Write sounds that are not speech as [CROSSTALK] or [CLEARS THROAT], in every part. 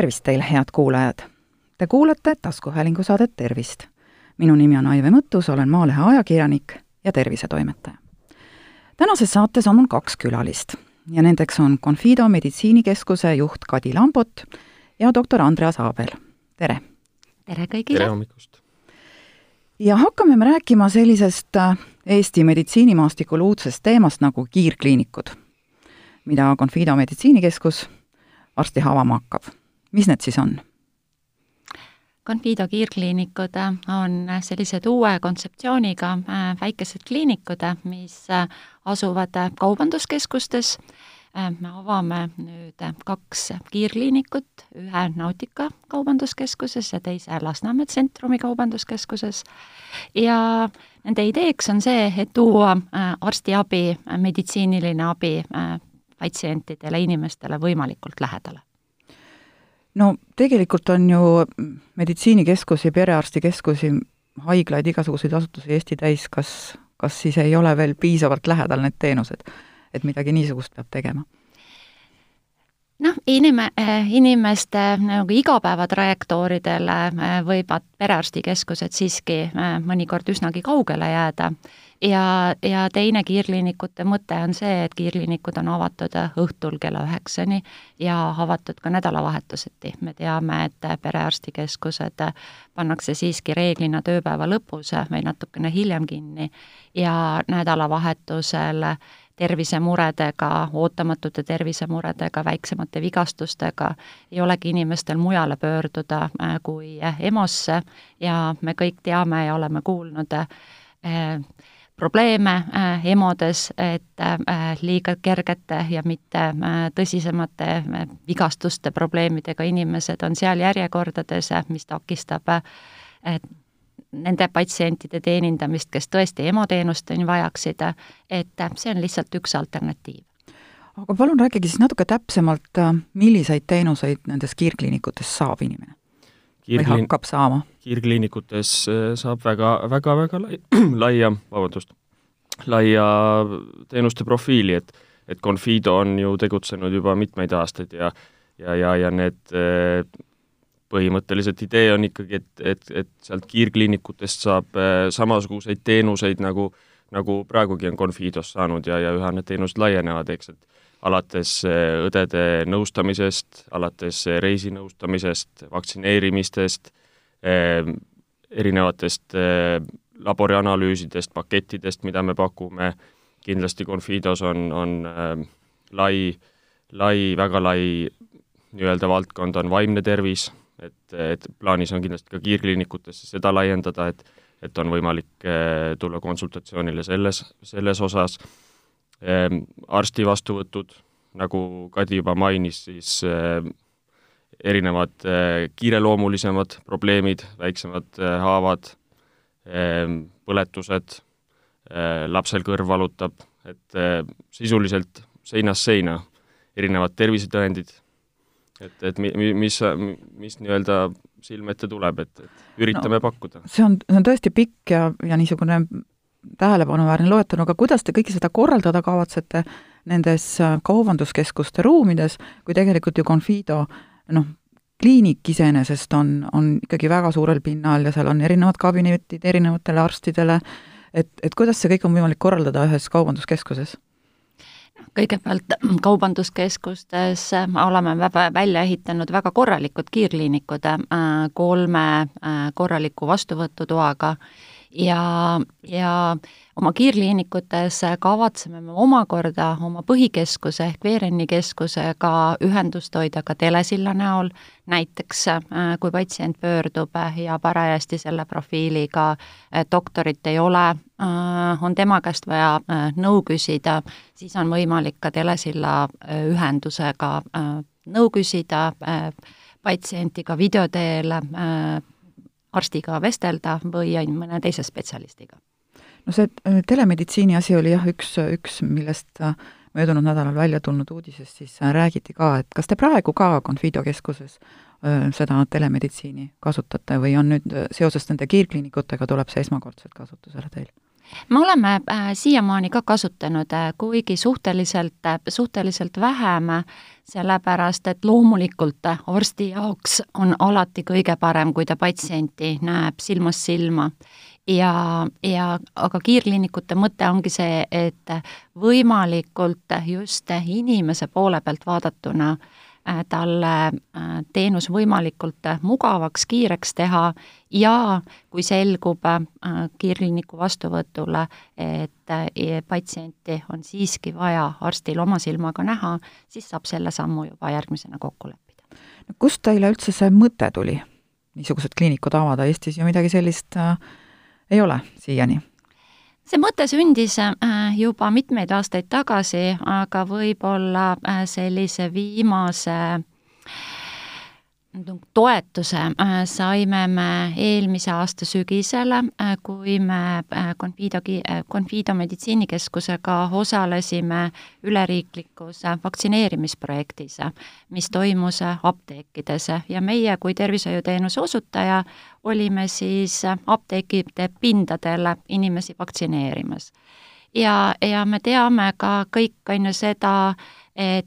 tervist teile, head kuulajad! Te kuulate taskuhäälingu saadet Tervist. minu nimi on Aive Mõttus, olen Maalehe ajakirjanik ja tervisetoimetaja. tänases saates on mul kaks külalist ja nendeks on Confido meditsiinikeskuse juht Kadi Lambot ja doktor Andreas Aabel. tere! tere kõigile! tere hommikust! ja hakkame me rääkima sellisest äh, Eesti meditsiinimaastikul uudsest teemast nagu kiirkliinikud, mida Confido meditsiinikeskus varsti avama hakkab. Mis need siis on? Confido kiirkliinikud on sellised uue kontseptsiooniga äh, väikesed kliinikud, mis äh, asuvad kaubanduskeskustes. Äh, me avame nüüd kaks kiirkliinikut, ühe Nautika kaubanduskeskuses ja teise Lasnamäe tsentrumi kaubanduskeskuses. ja nende ideeks on see, et tuua arstiabi, meditsiiniline abi patsientidele, inimestele võimalikult lähedale? No tegelikult on ju meditsiinikeskusi, perearstikeskusi, haiglaid, igasuguseid asutusi Eesti täis, kas, kas siis ei ole veel piisavalt lähedal need teenused, et midagi niisugust peab tegema? noh, inime-, inimeste nagu igapäevatrajektooridele äh, võivad perearstikeskused siiski äh, mõnikord üsnagi kaugele jääda ja, ja teine kiirkliinikute mõte on see, et kiirkliinikud on avatud õhtul kella üheksani ja avatud ka nädalavahetuseti. me teame, et perearstikeskused pannakse siiski reeglina tööpäeva lõpus või natukene hiljem kinni ja nädalavahetusel tervisemuredega, ootamatute tervisemuredega, väiksemate vigastustega ei olegi inimestel mujale pöörduda äh, kui EMO-sse ja me kõik teame ja oleme kuulnud äh, probleeme äh, EMO-des, et äh, liiga kergete ja mitte äh, tõsisemate vigastuste probleemidega inimesed on seal järjekordades, mis takistab nende patsientide teenindamist, kes tõesti EMO teenust on vajaksid, et see on lihtsalt üks alternatiiv. aga palun rääkige siis natuke täpsemalt, milliseid teenuseid nendes kiirkliinikutes saab inimene? Või hakkab saama? kiirkliinikutes äh, saab väga, väga, väga lai, [CLEARS THROAT] laia, vabandust, laia teenuste profiili, et et Confido on ju tegutsenud juba mitmeid aastaid ja ja, ja, ja need äh, põhimõtteliselt idee on ikkagi, et, et, et sealt kiirkliinikutest saab äh, samasuguseid teenuseid, nagu nagu praegugi on Confidos saanud ja, ja üha need teenused laienevad, eks, et alates äh, õdede nõustamisest, alates äh, reisinõustamisest, vaktsineerimistest, äh, erinevatest laborianalüüsidest, pakettidest, mida me pakume, kindlasti Confidos on, on lai, lai, väga lai nii-öelda valdkond on vaimne tervis, et, et plaanis on kindlasti ka kiirkliinikutesse seda laiendada, et et on võimalik tulla konsultatsioonile selles, selles osas arsti vastuvõtud, nagu Kadi juba mainis, siis ehm, erinevad ehm, kiireloomulisemad probleemid, väiksemad haavad, põletused, lapsel kõrv valutab, et sisuliselt seinast seina erinevad tervisetõendid, et, et mi-, mi-, mis, mis nii-öelda silme ette tuleb, et, et üritame no, pakkuda. see on, see on tõesti pikk ja, ja niisugune tähelepanuväärne loetelu, aga kuidas te kõike seda korraldada kavatsete nendes äh, kaubanduskeskuste ruumides, kui tegelikult ju Confido noh, kliinik iseenesest on, on ikkagi väga suurel pinnal ja seal on erinevad kabinetid erinevatele arstidele, et, et kuidas see kõik on võimalik korraldada ühes kaubanduskeskuses? kõigepealt kaubanduskeskustes oleme välja ehitanud väga korralikud kiirkliinikud äh, kolme äh, korraliku vastuvõtutoaga ja, ja oma kiirkliinikutes kavatseme me omakorda oma põhikeskuse ehk Veereni keskusega ühendust hoida ka telesilla näol, näiteks äh, kui patsient pöördub ja parajasti selle profiiliga äh, doktorit ei ole, äh, on tema käest vaja nõu küsida, siis on võimalik ka telesilla ühendusega nõu küsida, patsientiga video teel arstiga vestelda või mõne teise spetsialistiga. no see äh, telemeditsiini asi oli jah, üks, üks, millest äh, möödunud nädalal välja tulnud uudisest siis äh, räägiti ka, et kas te praegu ka Confido keskuses seda telemeditsiini kasutate või on nüüd seoses nende kiirkliinikutega, tuleb see esmakordselt kasutusele teil? Me oleme äh, siiamaani ka kasutanud äh,, kuigi suhteliselt äh,, suhteliselt vähem, sellepärast et loomulikult arsti jaoks on alati kõige parem, kui ta patsienti näeb silmast silma. ja, ja aga kiirkliinikute mõte ongi see, et võimalikult just inimese poole pealt vaadatuna Äh, talle äh, teenus võimalikult äh, mugavaks, kiireks teha ja kui selgub kiirkliiniku vastuvõtule, et patsienti on siiski vaja arstil oma silmaga näha, siis saab selle sammu juba järgmisena kokku leppida. kust teile üldse see mõte tuli, niisugused kliinikud avada, Eestis ju midagi sellist äh, ei ole siiani? See mõte sündis äh, juba mitmeid aastaid tagasi, aga võib-olla äh, sellise viimase toetuse äh, saime me eelmise aasta sügisel, äh, kui me äh, Confido, Confido meditsiinikeskusega osalesime üleriiklikus vaktsineerimisprojektis, mis toimus apteekides ja meie kui tervishoiuteenuse osutaja olime siis apteekide pindadel inimesi vaktsineerimas. ja, ja me teame ka kõik, on ju seda, et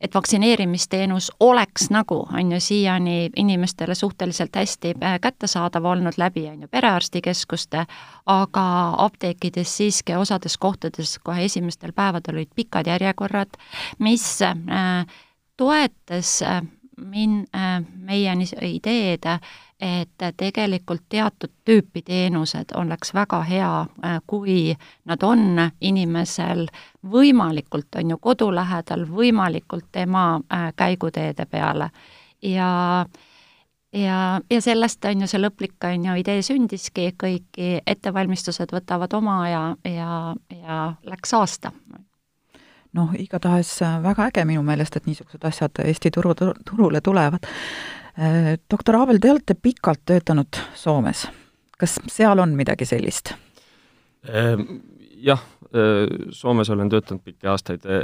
et vaktsineerimisteenus oleks nagu, on ju, siiani inimestele suhteliselt hästi äh, kättesaadav olnud läbi, on ju, perearstikeskuste, aga apteekides siiski osades kohtades kohe esimestel päevadel olid pikad järjekorrad, mis äh, toetas äh, min-, meie ideed, et tegelikult teatud tüüpi teenused oleks väga hea, äh, kui nad on inimesel võimalikult, on ju, kodu lähedal, võimalikult tema äh, käiguteede peale. ja ja, ja sellest on ju see lõplik, on ju, idee sündiski, kõiki ettevalmistused võtavad oma aja ja, ja läks aasta noh, igatahes väga äge minu meelest, et niisugused asjad Eesti turu, turule tulevad. Äh, doktor Aabel, te olete pikalt töötanud Soomes. kas seal on midagi sellist? Ehm, jah, äh, Soomes olen töötanud pikki aastaid. Äh,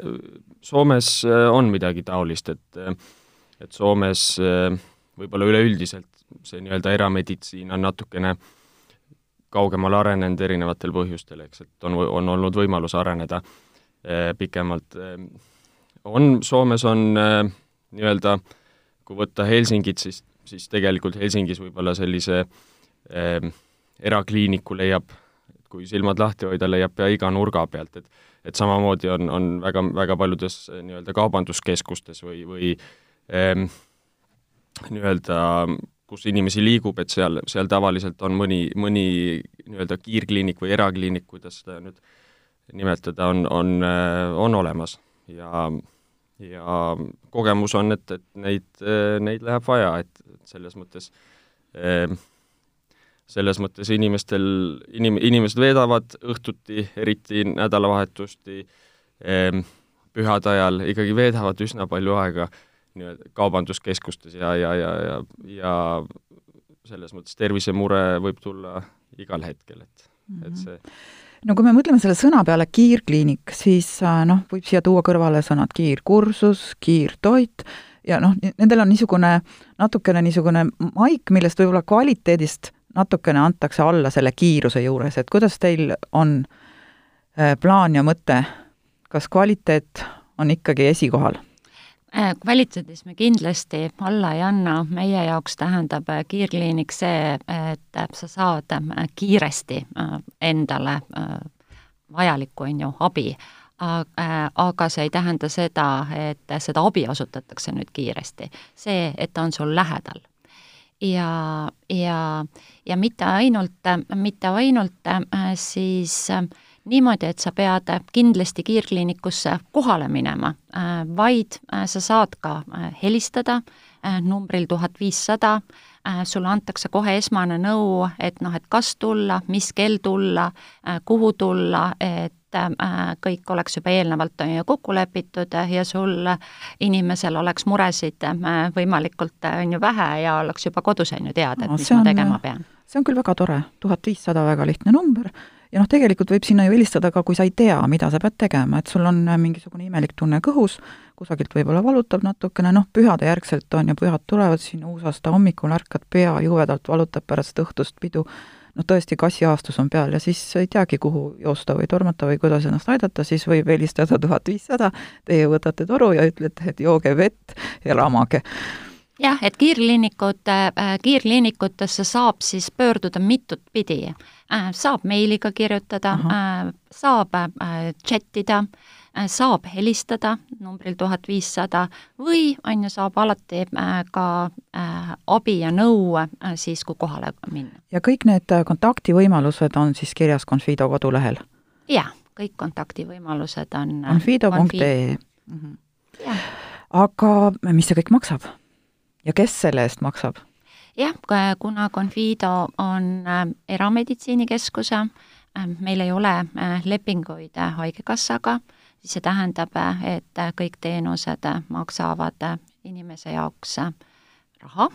Soomes on midagi taolist, et, et Soomes võib-olla üleüldiselt see nii-öelda erameditsiin on natukene kaugemale arenenud erinevatel põhjustel, eks, et on, on olnud võimalus areneda pikemalt. on, Soomes on nii-öelda äh, kui võtta Helsingit, siis, siis tegelikult Helsingis võib-olla sellise äh, erakliiniku leiab, kui silmad lahti hoida, leiab pea iga nurga pealt, et et samamoodi on, on väga, väga paljudes eh, nii-öelda kaubanduskeskustes või, või ähm, nii-öelda kus inimesi liigub, et seal, seal tavaliselt on mõni, mõni nii-öelda kiirkliinik või erakliinik, kuidas seda nüüd nimetada, on, on, eh, on olemas. Ja ja kogemus on, et, et neid, neid läheb vaja, et, selles mõttes selles mõttes inimestel, inim-, inimesed veedavad õhtuti, eriti nädalavahetusti, pühade ajal ikkagi veedavad üsna palju aega nii-öelda kaubanduskeskustes ja, ja, ja, ja, ja selles mõttes tervisemure võib tulla igal hetkel, et mm, -hmm. et mhm. see no kui me mõtleme selle sõna peale kiirkliinik, siis äh, noh, võib siia tuua kõrvale sõnad kiirkursus, kiirtoit ja noh, nendel on niisugune natukene niisugune maik, millest võib-olla kvaliteedist natukene antakse alla selle kiiruse juures, et kuidas teil on äh, plaan ja mõte, kas kvaliteet on ikkagi esikohal? Äh, kvaliteedis me kindlasti alla ei anna, meie jaoks tähendab äh, kiirkliinik see, et äh, sa saad kiiresti endale vajalikku, on ju, abi, aga see ei tähenda seda, et seda abi osutatakse nüüd kiiresti. see, et ta on sul lähedal. ja, ja, ja mitte ainult, mitte ainult siis äh, niimoodi, et sa pead kindlasti kiirkliinikusse kohale minema, äh, vaid äh, sa saad ka äh, helistada numbril tuhat viissada, sulle antakse kohe esmane nõu, et noh, et kas tulla, mis kell tulla, kuhu tulla, et kõik oleks juba eelnevalt on ju kokku lepitud ja sul, inimesel oleks muresid võimalikult on ju vähe ja oleks juba kodus on ju teada, et no, mis ma tegema pean. see on küll väga tore, tuhat viissada väga lihtne number ja noh, tegelikult võib sinna ju helistada ka, kui sa ei tea, mida sa pead tegema, et sul on äh, mingisugune imelik tunne kõhus, kusagilt võib-olla valutab natukene, noh, pühade järgselt on ju, pühad tulevad. Siin, uusaasta hommikul ärkad, pea jubedalt valutab pärast õhtust pidu, noh, tõesti kassiahastus on peal ja siis ei teagi, kuhu joosta või tormata või kuidas ennast aidata, siis võib helistada tuhat viissada, teie võtate toru ja ütlete, et jooge vett ja lamage jah, et kiirkliinikute, äh, kiirkliinikutesse saab siis pöörduda mitut pidi. Äh, saab meiliga kirjutada, äh, saab chat ida, saab helistada numbril tuhat viissada või on ju, saab alati ka abi ja nõu siis, kui kohale minna. ja kõik need kontaktivõimalused on siis kirjas Confido kodulehel? jah, kõik kontaktivõimalused on confido.ee. Mhm. aga mis see kõik maksab? Ja kes selle eest maksab? jah, kuna Confido on äh, erameditsiinikeskuse, äh, meil ei ole äh, lepinguid Haigekassaga, siis see tähendab, et kõik teenused maksavad inimese jaoks raha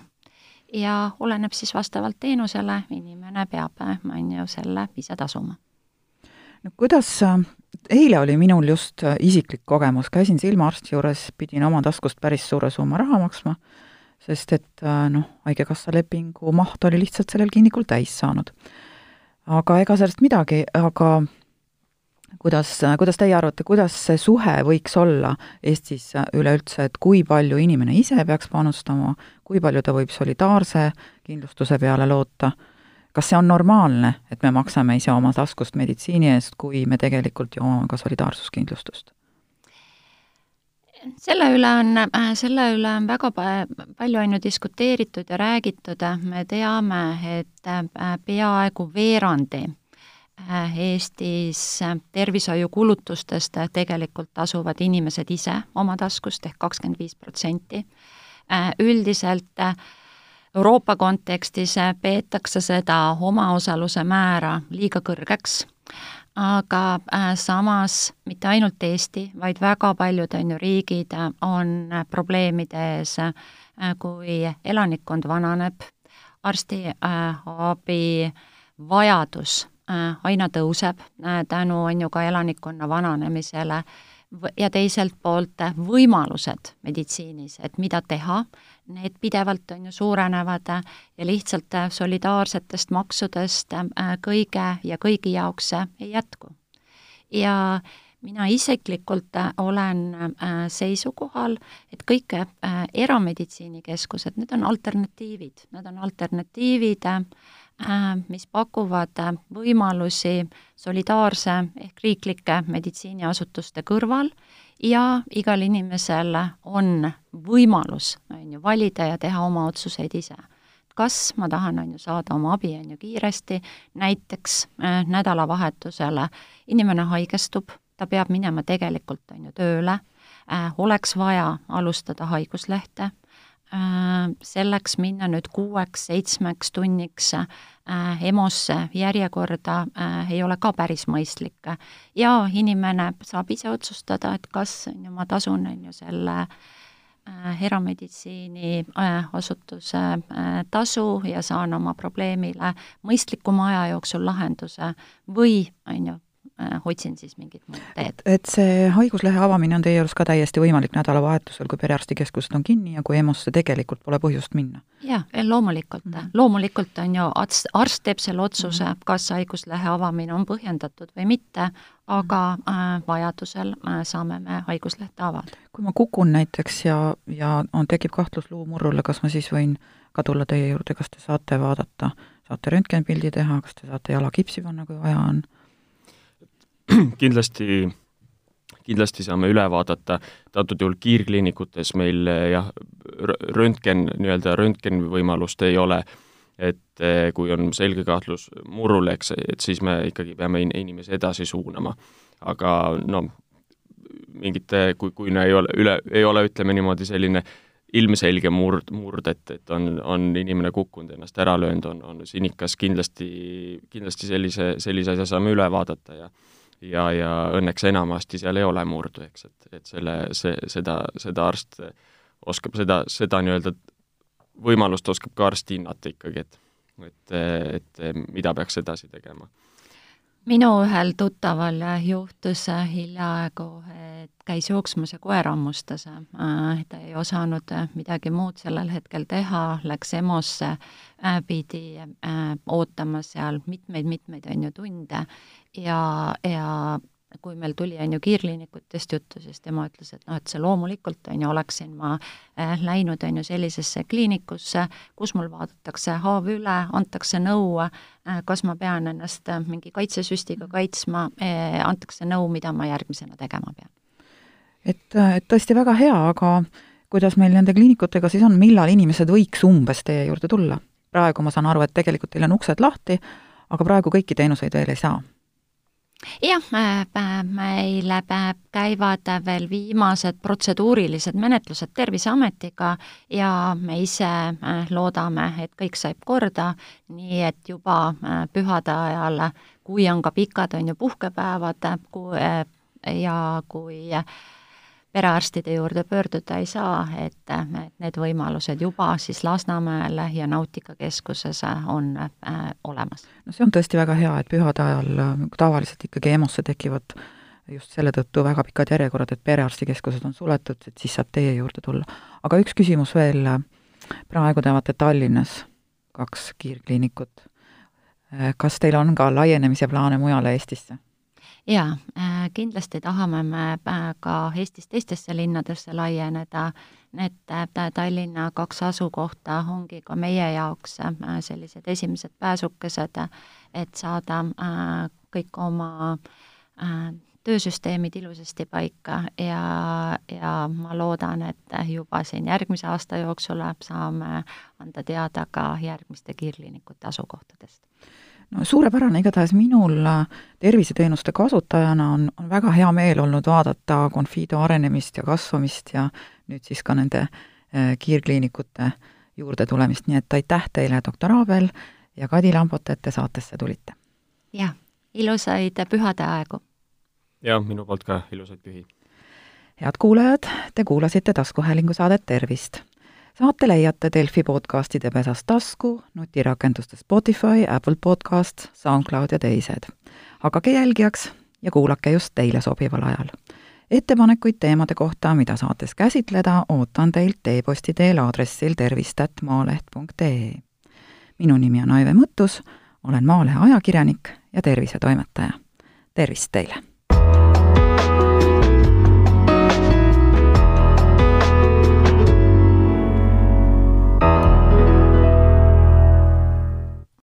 ja oleneb siis vastavalt teenusele, inimene peab, on ju, selle ise tasuma. no kuidas, eile oli minul just isiklik kogemus, käisin silmaarsti juures, pidin oma taskust päris suure summa raha maksma sest et äh, noh, Haigekassa lepingu maht oli lihtsalt sellel kliinikul täis saanud. aga ega sellest midagi, aga kuidas, kuidas teie arvate, kuidas see suhe võiks olla Eestis üleüldse, et kui palju inimene ise peaks panustama, kui palju ta võib solidaarse kindlustuse peale loota, kas see on normaalne, et me maksame ise oma taskust meditsiini eest, kui me tegelikult ju omame ka solidaarsuskindlustust? Selle üle on, äh, selle üle on väga palju on ju diskuteeritud ja räägitud, me teame, et äh, peaaegu veerandi äh, Eestis tervishoiukulutustest tegelikult tasuvad inimesed ise oma taskust ehk kakskümmend viis protsenti. üldiselt Euroopa kontekstis peetakse seda omaosaluse määra liiga kõrgeks aga äh, samas mitte ainult Eesti, vaid väga paljud, on ju, riigid äh, on äh, probleemide ees, kui elanikkond vananeb, arstiabi vajadus aina tõuseb tänu, on ju, ka elanikkonna vananemisele. Ja teiselt poolt võimalused meditsiinis, et mida teha, need pidevalt on ju suurenevad ja lihtsalt solidaarsetest maksudest äh, kõige ja kõigi jaoks ei jätku. ja mina isiklikult olen äh, seisukohal, et kõik äh, erameditsiinikeskused, need on alternatiivid, need on alternatiivid Äh, mis pakuvad äh, võimalusi solidaarse ehk riiklike meditsiiniasutuste kõrval ja igal inimesel on võimalus, on ju, valida ja teha oma otsuseid ise. kas ma tahan, on ju, saada oma abi, on ju, kiiresti, näiteks äh, nädalavahetusele, inimene haigestub, ta peab minema tegelikult, on ju, tööle. Äh,, oleks vaja alustada haiguslehte selleks minna nüüd kuueks-seitsmeks tunniks äh, EMO-sse järjekorda äh, ei ole ka päris mõistlik. ja inimene saab ise otsustada, et kas on ju, ma tasun, on ju, selle erameditsiini asutuse tasu ja saan oma probleemile mõistlikuma aja jooksul lahenduse või on ju, Äh, otsin siis mingit muud teed. et see haiguslehe avamine on teie juures ka täiesti võimalik nädalavahetusel, kui perearstikeskused on kinni ja kui EMO-sse tegelikult pole põhjust minna? jah, loomulikult mm, -hmm. loomulikult on ju, arst, arst teeb selle otsuse mm, -hmm. kas haiguslehe avamine on põhjendatud või mitte, aga äh, vajadusel äh, saame me haiguslehte avada. kui ma kukun näiteks ja, ja on, tekib kahtlus luumurrule, kas ma siis võin ka tulla teie juurde, kas te saate vaadata, saate röntgenipildi teha, kas te saate jala kipsi panna, kui vaja on? [CLEARS THROAT] kindlasti, kindlasti saame üle vaadata, antud juhul kiirkliinikutes meil jah, röntgen, nii-öelda röntgenivõimalust ei ole, et eh, kui on selge kahtlus murrul, eks, et siis me ikkagi peame in-, inimese edasi suunama. aga no mingite, kui, kui ei ole üle, ei ole, ütleme niimoodi, selline ilmselge murd, murd, et, et on, on inimene kukkunud, ennast ära löönud, on, on sinikas, kindlasti, kindlasti sellise, sellise asja saame üle vaadata ja ja, ja õnneks enamasti seal ei ole murdu, eks, et, et selle, see, seda, seda arst oskab seda, seda nii-öelda võimalust oskab ka arst hinnata ikkagi, et et, et mida peaks edasi tegema. Minu ühel tuttaval juhtus hiljaaegu, et käis jooksmas ja koer hammustas. ta ei osanud midagi muud sellel hetkel teha, läks EMO-sse, pidi ootama seal mitmeid-mitmeid, on ju, tunde ja, ja kui meil tuli, on ju, kiirkliinikutest juttu, siis tema ütles, et noh, et see loomulikult, on ju, oleksin ma äh, läinud, on ju, sellisesse kliinikusse, kus mul vaadatakse haav üle, antakse nõu äh,, kas ma pean ennast äh, mingi kaitsesüstiga kaitsma antakse nõu, mida ma järgmisena tegema pean. et, et tõesti väga hea, aga kuidas meil nende kliinikutega siis on, millal inimesed võiks umbes teie juurde tulla? praegu ma saan aru, et tegelikult teil on uksed lahti, aga praegu kõiki teenuseid veel ei saa jah, meile käivad veel viimased protseduurilised menetlused Terviseametiga ja me ise äh, loodame, et kõik saab korda, nii et juba äh, pühade ajal, kui on ka pikad, on ju, puhkepäevad, äh, ja kui perearstide juurde pöörduda ei saa, et, need võimalused juba siis Lasnamäel ja Nautika keskuses on äh, olemas. no see on tõesti väga hea, et pühade ajal äh, tavaliselt ikkagi EMO-sse tekivad just selle tõttu väga pikad järjekorrad, et perearstikeskused on suletud, et siis saab teie juurde tulla. aga üks küsimus veel, praegu te avate Tallinnas kaks kiirkliinikut. Kas teil on ka laienemise plaane mujale Eestisse? Jaa, äh, kindlasti tahame me äh, ka Eestis teistesse linnadesse laieneda, need äh, Tallinna kaks asukohta ongi ka meie jaoks sellised esimesed pääsukesed, et saada kõik oma töösüsteemid ilusasti paika. Ja, ja ma loodan, et juba siin järgmise aasta jooksul saame anda teada ka järgmiste kiirkliinikute asukohtadest no suurepärane, igatahes minul äh, terviseteenuste kasutajana on, on väga hea meel olnud vaadata Confido arenemist ja kasvamist ja nüüd siis ka nende äh, kiirkliinikute juurde tulemist, nii et aitäh teile, doktor Aabel ja Kadi Lambot, et te saatesse tulite! jah, ilusaid pühade aegu! ja minu poolt ka ilusaid pühi! head kuulajad, te kuulasite taskuhäälingu saadet Tervist! Saate leiate Delfi podcastide pesas tasku, nutirakenduste Spotify, Apple Podcast, SoundCloud ja teised. hakake jälgijaks ja kuulake just teile sobival ajal. ettepanekuid teemade kohta, mida saates käsitleda, ootan teilt e-posti teel aadressil tervist.maaleht.ee. minu nimi on Aive Mõttus, olen Maalehe ajakirjanik ja tervisetoimetaja. tervist teile!